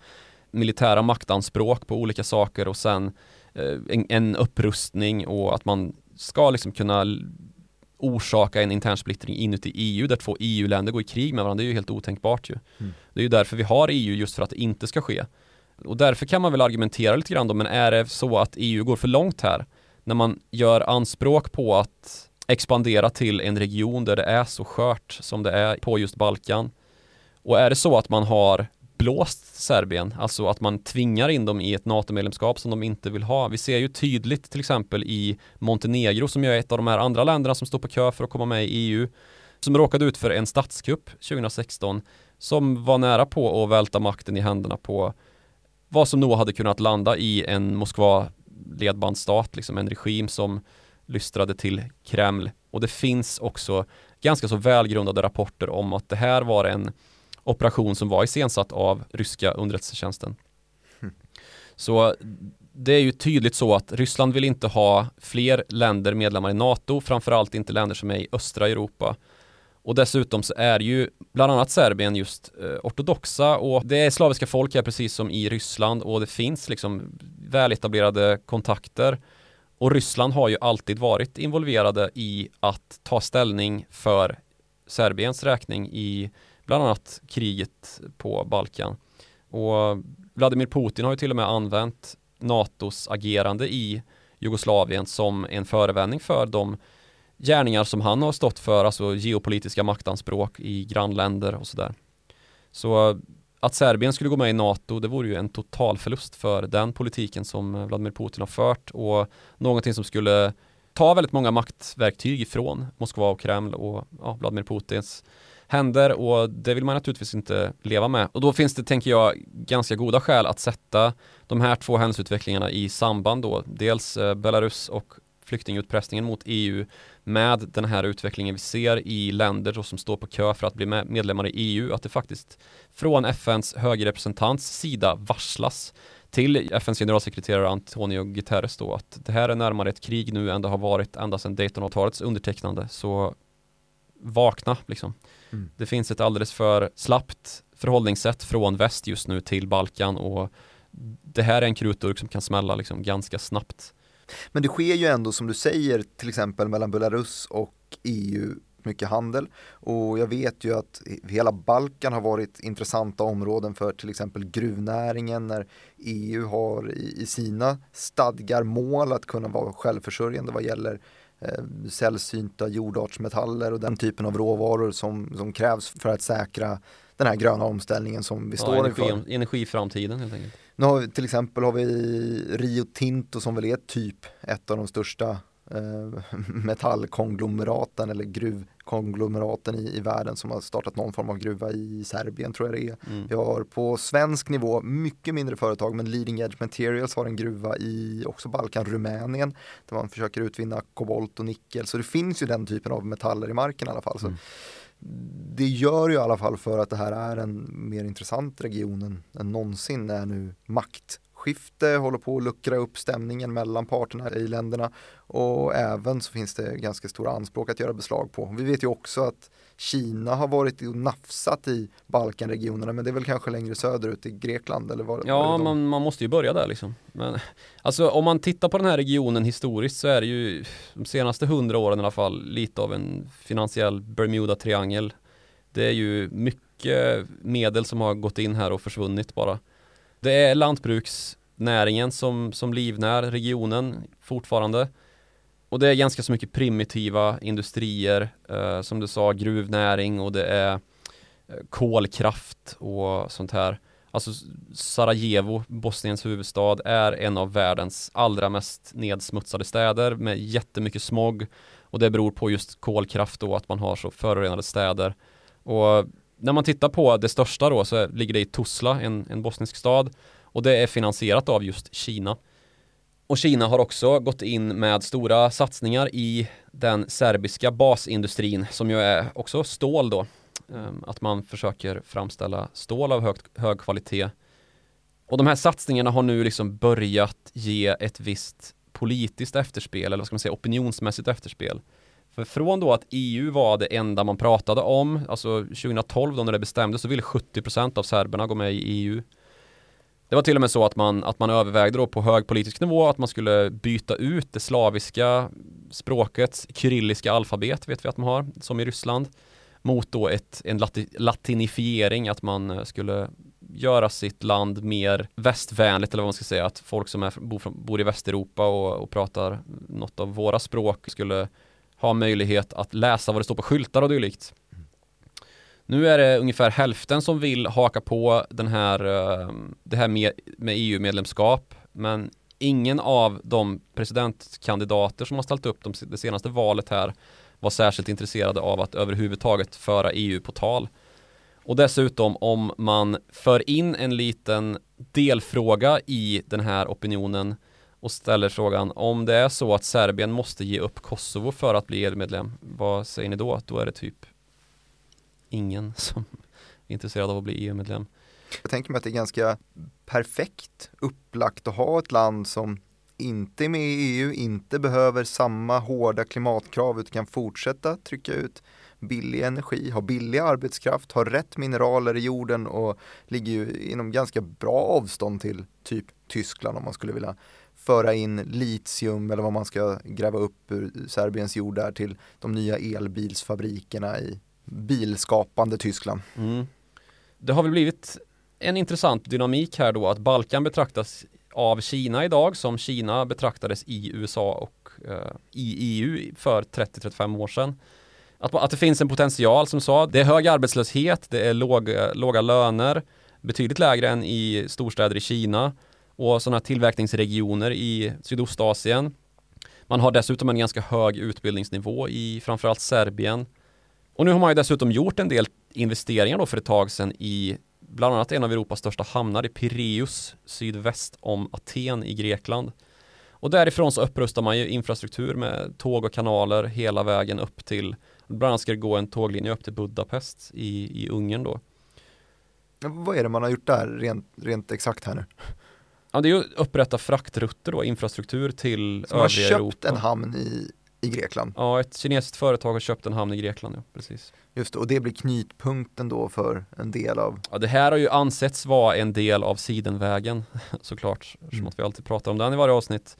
militära maktanspråk på olika saker och sen eh, en, en upprustning och att man ska liksom kunna orsaka en intern splittring inuti EU där två EU-länder går i krig med varandra. Det är ju helt otänkbart ju. Mm. Det är ju därför vi har EU just för att det inte ska ske. Och därför kan man väl argumentera lite grann då, men är det så att EU går för långt här? När man gör anspråk på att expandera till en region där det är så skört som det är på just Balkan. Och är det så att man har blåst Serbien, alltså att man tvingar in dem i ett NATO-medlemskap som de inte vill ha. Vi ser ju tydligt till exempel i Montenegro som ju är ett av de här andra länderna som står på kö för att komma med i EU som råkade ut för en statskupp 2016 som var nära på att välta makten i händerna på vad som nog hade kunnat landa i en Moskva ledbandsstat, liksom en regim som lystrade till Kreml. Och det finns också ganska så välgrundade rapporter om att det här var en operation som var iscensatt av ryska underrättelsetjänsten. Så det är ju tydligt så att Ryssland vill inte ha fler länder medlemmar i NATO, framförallt inte länder som är i östra Europa. Och dessutom så är ju bland annat Serbien just eh, ortodoxa och det är slaviska folk här precis som i Ryssland och det finns liksom väletablerade kontakter. Och Ryssland har ju alltid varit involverade i att ta ställning för Serbiens räkning i bland annat kriget på Balkan. Och Vladimir Putin har ju till och med använt NATOs agerande i Jugoslavien som en förevändning för de gärningar som han har stått för, alltså geopolitiska maktanspråk i grannländer och sådär. Så eh, att Serbien skulle gå med i NATO, det vore ju en total förlust för den politiken som eh, Vladimir Putin har fört och någonting som skulle ta väldigt många maktverktyg ifrån Moskva och Kreml och ja, Vladimir Putins händer och det vill man naturligtvis inte leva med. Och då finns det, tänker jag, ganska goda skäl att sätta de här två händelseutvecklingarna i samband då. Dels eh, Belarus och flyktingutpressningen mot EU med den här utvecklingen vi ser i länder som står på kö för att bli medlemmar i EU, att det faktiskt från FNs högrepresentants sida varslas till FNs generalsekreterare Antonio Guterres då att det här är närmare ett krig nu än det har varit ända sedan Daytonavtalets undertecknande. Så vakna liksom. Mm. Det finns ett alldeles för slappt förhållningssätt från väst just nu till Balkan och det här är en krutdurk som kan smälla liksom ganska snabbt. Men det sker ju ändå som du säger till exempel mellan Belarus och EU mycket handel och jag vet ju att hela Balkan har varit intressanta områden för till exempel gruvnäringen när EU har i, sina stadgar mål att kunna vara självförsörjande vad gäller eh, sällsynta jordartsmetaller och den typen av råvaror som, som krävs för att säkra den här gröna omställningen som vi ja, står energi, inför. Energiframtiden helt enkelt. Nu har vi, till exempel har vi Rio Tinto som väl är typ ett av de största eh, <laughs> metallkonglomeraten eller gruvkonglomeraten i, i världen som har startat någon form av gruva i Serbien tror jag det är. Mm. Vi har på svensk nivå mycket mindre företag men Leading Edge Materials har en gruva i också Balkan, Rumänien där man försöker utvinna kobolt och nickel så det finns ju den typen av metaller i marken i alla fall. Så mm det gör ju i alla fall för att det här är en mer intressant region än, än någonsin när nu maktskifte håller på att luckra upp stämningen mellan parterna i länderna och även så finns det ganska stora anspråk att göra beslag på. Vi vet ju också att Kina har varit och nafsat i Balkanregionerna men det är väl kanske längre söderut i Grekland eller vad? Ja, man, man måste ju börja där liksom. Men, alltså om man tittar på den här regionen historiskt så är det ju de senaste hundra åren i alla fall lite av en finansiell Bermuda-triangel. Det är ju mycket medel som har gått in här och försvunnit bara. Det är lantbruksnäringen som, som livnär regionen fortfarande. Och det är ganska så mycket primitiva industrier, eh, som du sa, gruvnäring och det är eh, kolkraft och sånt här. Alltså Sarajevo, Bosniens huvudstad, är en av världens allra mest nedsmutsade städer med jättemycket smog. Och det beror på just kolkraft då, att man har så förorenade städer. Och när man tittar på det största då så ligger det i Tuzla, en, en bosnisk stad. Och det är finansierat av just Kina. Och Kina har också gått in med stora satsningar i den serbiska basindustrin som ju är också stål då. Ehm, att man försöker framställa stål av hög, hög kvalitet. Och de här satsningarna har nu liksom börjat ge ett visst politiskt efterspel eller vad ska man säga opinionsmässigt efterspel. För från då att EU var det enda man pratade om, alltså 2012 då när det bestämdes så ville 70% av serberna gå med i EU. Det var till och med så att man, att man övervägde då på hög politisk nivå att man skulle byta ut det slaviska språkets kyrilliska alfabet, vet vi att man har, som i Ryssland, mot då ett, en lati, latinifiering, att man eh, skulle göra sitt land mer västvänligt eller vad man ska säga, att folk som är, bor, bor i Västeuropa och, och pratar något av våra språk skulle ha möjlighet att läsa vad det står på skyltar och dylikt. Nu är det ungefär hälften som vill haka på den här, ehm, det här med, med EU-medlemskap, men ingen av de presidentkandidater som har ställt upp de, det senaste valet här var särskilt intresserade av att överhuvudtaget föra EU på tal. Och dessutom om man för in en liten delfråga i den här opinionen och ställer frågan om det är så att Serbien måste ge upp Kosovo för att bli EU-medlem, vad säger ni då? Då är det typ ingen som är intresserad av att bli EU-medlem. Jag tänker mig att det är ganska perfekt upplagt att ha ett land som inte är med i EU, inte behöver samma hårda klimatkrav utan kan fortsätta trycka ut billig energi, ha billig arbetskraft, ha rätt mineraler i jorden och ligger ju inom ganska bra avstånd till typ Tyskland om man skulle vilja föra in litium eller vad man ska gräva upp ur Serbiens jord där till de nya elbilsfabrikerna i bilskapande Tyskland. Mm. Det har väl blivit en intressant dynamik här då att Balkan betraktas av Kina idag som Kina betraktades i USA och eh, i EU för 30-35 år sedan. Att, att det finns en potential som sa, det är hög arbetslöshet, det är låg, eh, låga löner, betydligt lägre än i storstäder i Kina och sådana tillverkningsregioner i Sydostasien. Man har dessutom en ganska hög utbildningsnivå i framförallt Serbien. Och nu har man ju dessutom gjort en del investeringar då för ett tag sedan i bland annat en av Europas största hamnar i Pireus sydväst om Aten i Grekland. Och därifrån så upprustar man ju infrastruktur med tåg och kanaler hela vägen upp till bland annat ska det gå en tåglinje upp till Budapest i, i Ungern då. Vad är det man har gjort där rent, rent exakt här nu? Ja, det är ju upprätta fraktrutter då, infrastruktur till Så man har övriga köpt Europa. en hamn i, i Grekland. Ja, ett kinesiskt företag har köpt en hamn i Grekland, ja, precis. Just det, och det blir knytpunkten då för en del av Ja, det här har ju ansetts vara en del av Sidenvägen, <laughs> såklart, som Mm. att vi alltid pratar om den i varje avsnitt.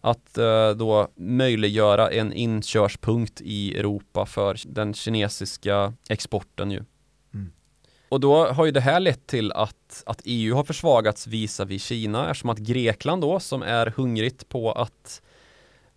Att eh, då möjliggöra en inkörspunkt i Europa för den kinesiska exporten ju. Mm. Och då har ju det här lett till att, att EU har försvagats visavi Kina eftersom att Grekland då som är hungrigt på att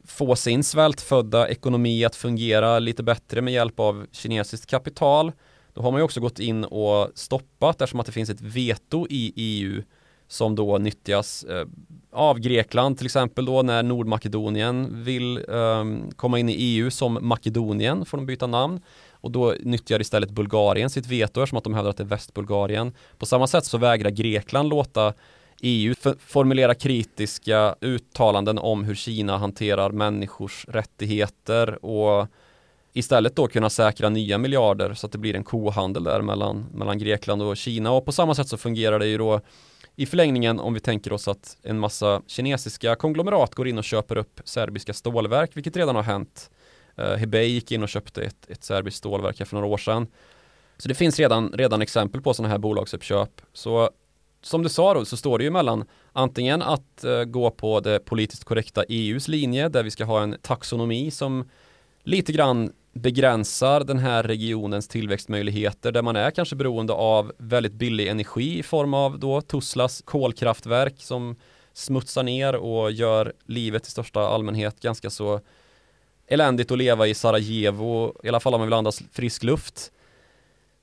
få sin svältfödda ekonomi att fungera lite bättre med hjälp av kinesiskt kapital. Då har man ju också gått in och stoppat eftersom att det finns ett veto i EU som då nyttjas eh, av Grekland till exempel då när Nordmakedonien vill ehm, komma in i EU som Makedonien får de byta namn och då nyttjar istället Bulgarien sitt veto eftersom att de hävdar att det är Västbulgarien. På samma sätt så vägrar Grekland låta EU formulerar formulera kritiska uttalanden om hur Kina hanterar människors rättigheter och istället då kunna säkra nya miljarder så att det blir en kohandel där mellan, mellan Grekland och Kina och på samma sätt så fungerar det ju då i förlängningen om vi tänker oss att en massa kinesiska konglomerat går in och köper upp serbiska stålverk vilket redan har hänt. Uh, Hebei gick in och köpte ett, ett serbiskt stålverk här för några år sedan. Så det finns redan, redan exempel på sådana här bolagsuppköp. Så som du sa då så står det ju mellan antingen att eh, gå på det politiskt korrekta EUs linje där vi ska ha en taxonomi som lite grann begränsar den här regionens tillväxtmöjligheter där man är kanske beroende av väldigt billig energi i form av då Tuzlas kolkraftverk som smutsar ner och gör livet i största allmänhet ganska så eländigt att leva i Sarajevo, i alla fall om man vill andas frisk luft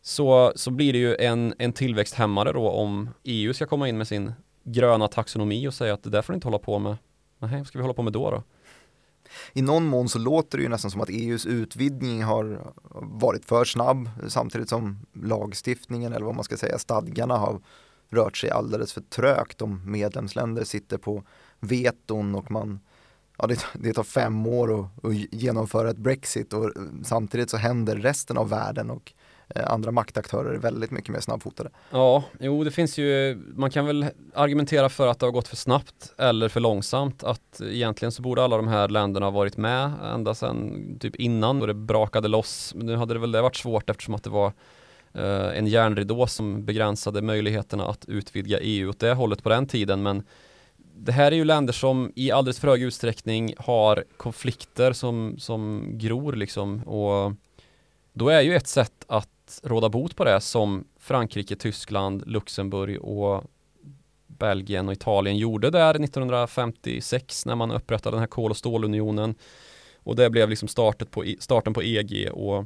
så, så blir det ju en, en tillväxthämmare då om EU ska komma in med sin gröna taxonomi och säga att det där får ni inte hålla på med. Nej, vad ska vi hålla på med då då? I någon mån så låter det ju nästan som att EUs utvidgning har varit för snabb samtidigt som lagstiftningen eller vad man ska säga stadgarna har rört sig alldeles för trögt om medlemsländer sitter på veton och man ja, det, det tar fem år att, att genomföra ett Brexit och samtidigt så händer resten av världen och Eh, andra maktaktörer är väldigt mycket mer snabbfotade. Ja, jo det finns ju, man kan väl argumentera för att det har gått för snabbt eller för långsamt. Att egentligen så borde alla de här länderna ha varit med ända sedan typ innan då det brakade loss. Men nu hade det väl det varit svårt eftersom att det var eh, en järnridå som begränsade möjligheterna att utvidga EU åt det hållet på den tiden. Men det här är ju länder som i alldeles för hög utsträckning har konflikter som, som gror liksom. Och då är ju ett sätt att råda bot på det som Frankrike, Tyskland, Luxemburg och Belgien och Italien gjorde där 1956 när man upprättade den här kol och stålunionen. Och det blev liksom startet på, e- starten på EG och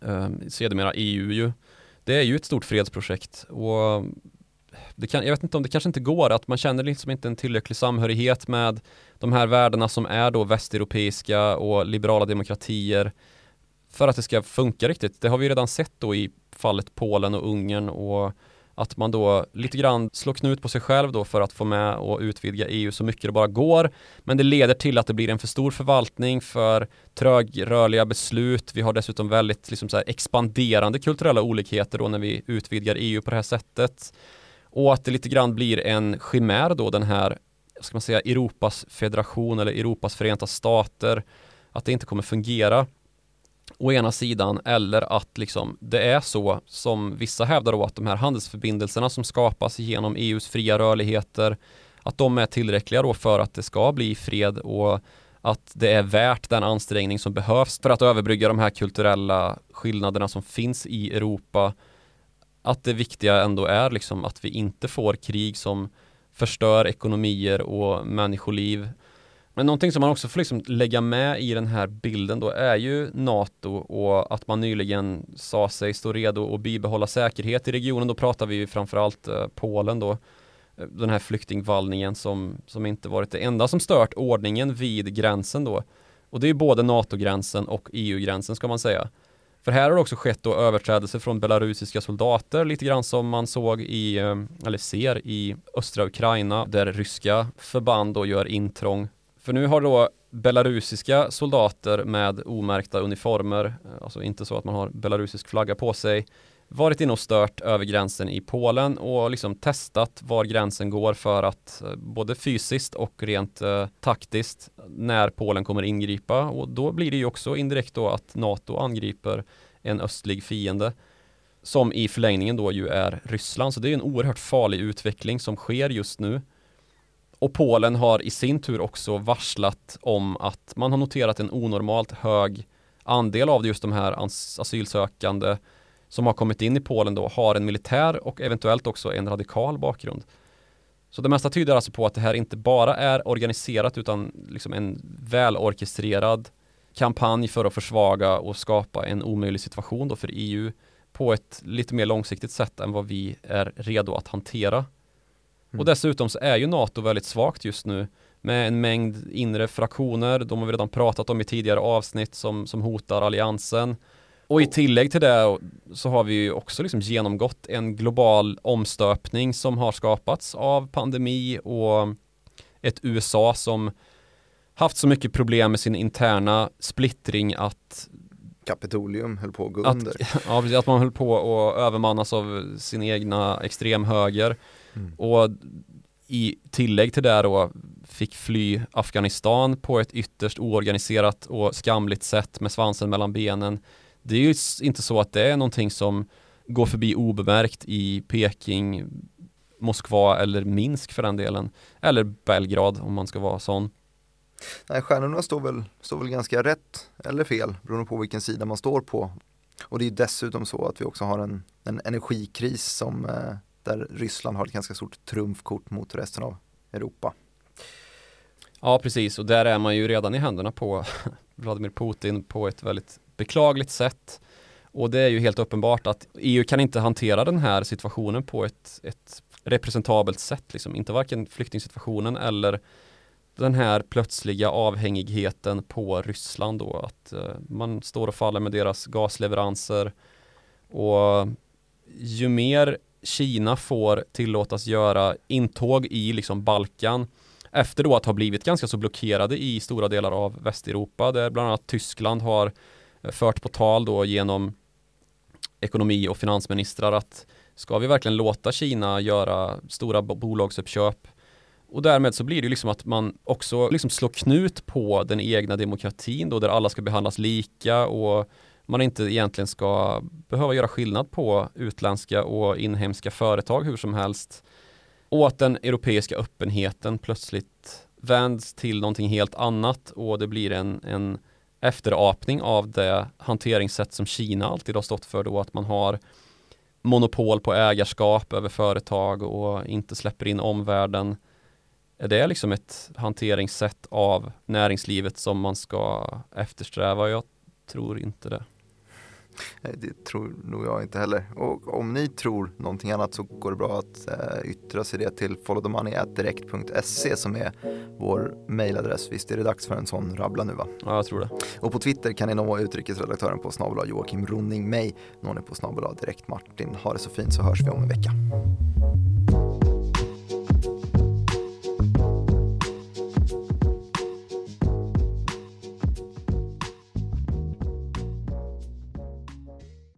eh, sedermera EU ju. Det är ju ett stort fredsprojekt och det kan, jag vet inte om det kanske inte går att man känner liksom inte en tillräcklig samhörighet med de här värdena som är då västeuropeiska och liberala demokratier för att det ska funka riktigt. Det har vi redan sett då i fallet Polen och Ungern och att man då lite grann slår knut på sig själv då för att få med och utvidga EU så mycket det bara går. Men det leder till att det blir en för stor förvaltning för trögrörliga beslut. Vi har dessutom väldigt liksom så här expanderande kulturella olikheter då när vi utvidgar EU på det här sättet. Och att det lite grann blir en chimär då den här, ska man säga, Europas federation eller Europas förenta stater. Att det inte kommer fungera å ena sidan eller att liksom det är så som vissa hävdar då att de här handelsförbindelserna som skapas genom EUs fria rörligheter att de är tillräckliga då för att det ska bli fred och att det är värt den ansträngning som behövs för att överbrygga de här kulturella skillnaderna som finns i Europa. Att det viktiga ändå är liksom att vi inte får krig som förstör ekonomier och människoliv. Men någonting som man också får liksom lägga med i den här bilden då är ju NATO och att man nyligen sa sig stå redo att bibehålla säkerhet i regionen. Då pratar vi framförallt eh, Polen då eh, den här flyktingvallningen som, som inte varit det enda som stört ordningen vid gränsen då. Och det är både NATO-gränsen och EU-gränsen ska man säga. För här har det också skett då överträdelser från belarusiska soldater, lite grann som man såg i, eh, eller ser i östra Ukraina, där ryska förband då gör intrång. För nu har då belarusiska soldater med omärkta uniformer, eh, alltså inte så att man har belarusisk flagga på sig, varit inne och stört över gränsen i Polen och liksom testat var gränsen går för att eh, både fysiskt och rent eh, taktiskt när Polen kommer ingripa och då blir det ju också indirekt då att NATO angriper en östlig fiende som i förlängningen då ju är Ryssland så det är en oerhört farlig utveckling som sker just nu. Och Polen har i sin tur också varslat om att man har noterat en onormalt hög andel av just de här asylsökande som har kommit in i Polen då har en militär och eventuellt också en radikal bakgrund. Så det mesta tyder alltså på att det här inte bara är organiserat utan liksom en välorkestrerad kampanj för att försvaga och skapa en omöjlig situation då för EU på ett lite mer långsiktigt sätt än vad vi är redo att hantera. Mm. Och dessutom så är ju NATO väldigt svagt just nu med en mängd inre fraktioner, de har vi redan pratat om i tidigare avsnitt som, som hotar alliansen. Och i tillägg till det så har vi ju också liksom genomgått en global omstöpning som har skapats av pandemi och ett USA som haft så mycket problem med sin interna splittring att Kapitolium höll på att gå att, under. <laughs> Ja, att man höll på att övermannas av sin egna extremhöger. Mm. Och i tillägg till det då fick fly Afghanistan på ett ytterst oorganiserat och skamligt sätt med svansen mellan benen det är ju inte så att det är någonting som går förbi obemärkt i Peking, Moskva eller Minsk för den delen. Eller Belgrad om man ska vara sån. Nej, stjärnorna står väl, står väl ganska rätt eller fel beroende på vilken sida man står på. Och det är dessutom så att vi också har en, en energikris som eh, där Ryssland har ett ganska stort trumfkort mot resten av Europa. Ja, precis och där är man ju redan i händerna på <laughs> Vladimir Putin på ett väldigt beklagligt sätt. Och det är ju helt uppenbart att EU kan inte hantera den här situationen på ett, ett representabelt sätt, liksom. inte varken flyktingsituationen eller den här plötsliga avhängigheten på Ryssland då, att eh, man står och faller med deras gasleveranser och ju mer Kina får tillåtas göra intåg i liksom Balkan efter då att ha blivit ganska så blockerade i stora delar av Västeuropa där bland annat Tyskland har eh, fört på tal då genom ekonomi och finansministrar att ska vi verkligen låta Kina göra stora bolagsuppköp? Och därmed så blir det liksom att man också liksom slår knut på den egna demokratin då där alla ska behandlas lika och man inte egentligen ska behöva göra skillnad på utländska och inhemska företag hur som helst. Och att den europeiska öppenheten plötsligt vänds till någonting helt annat och det blir en, en efterapning av det hanteringssätt som Kina alltid har stått för då att man har monopol på ägarskap över företag och inte släpper in omvärlden. Är det liksom ett hanteringssätt av näringslivet som man ska eftersträva? Jag tror inte det. Det tror nog jag inte heller. Och om ni tror någonting annat så går det bra att äh, yttra sig det till followthemoney.direkt.se som är vår mejladress. Visst är det dags för en sån rabbla nu va? Ja, jag tror det. Och på Twitter kan ni nå utrikesredaktören på snabel Joakim Ronning mig. Når ni på snabel direkt Martin. Ha det så fint så hörs vi om en vecka.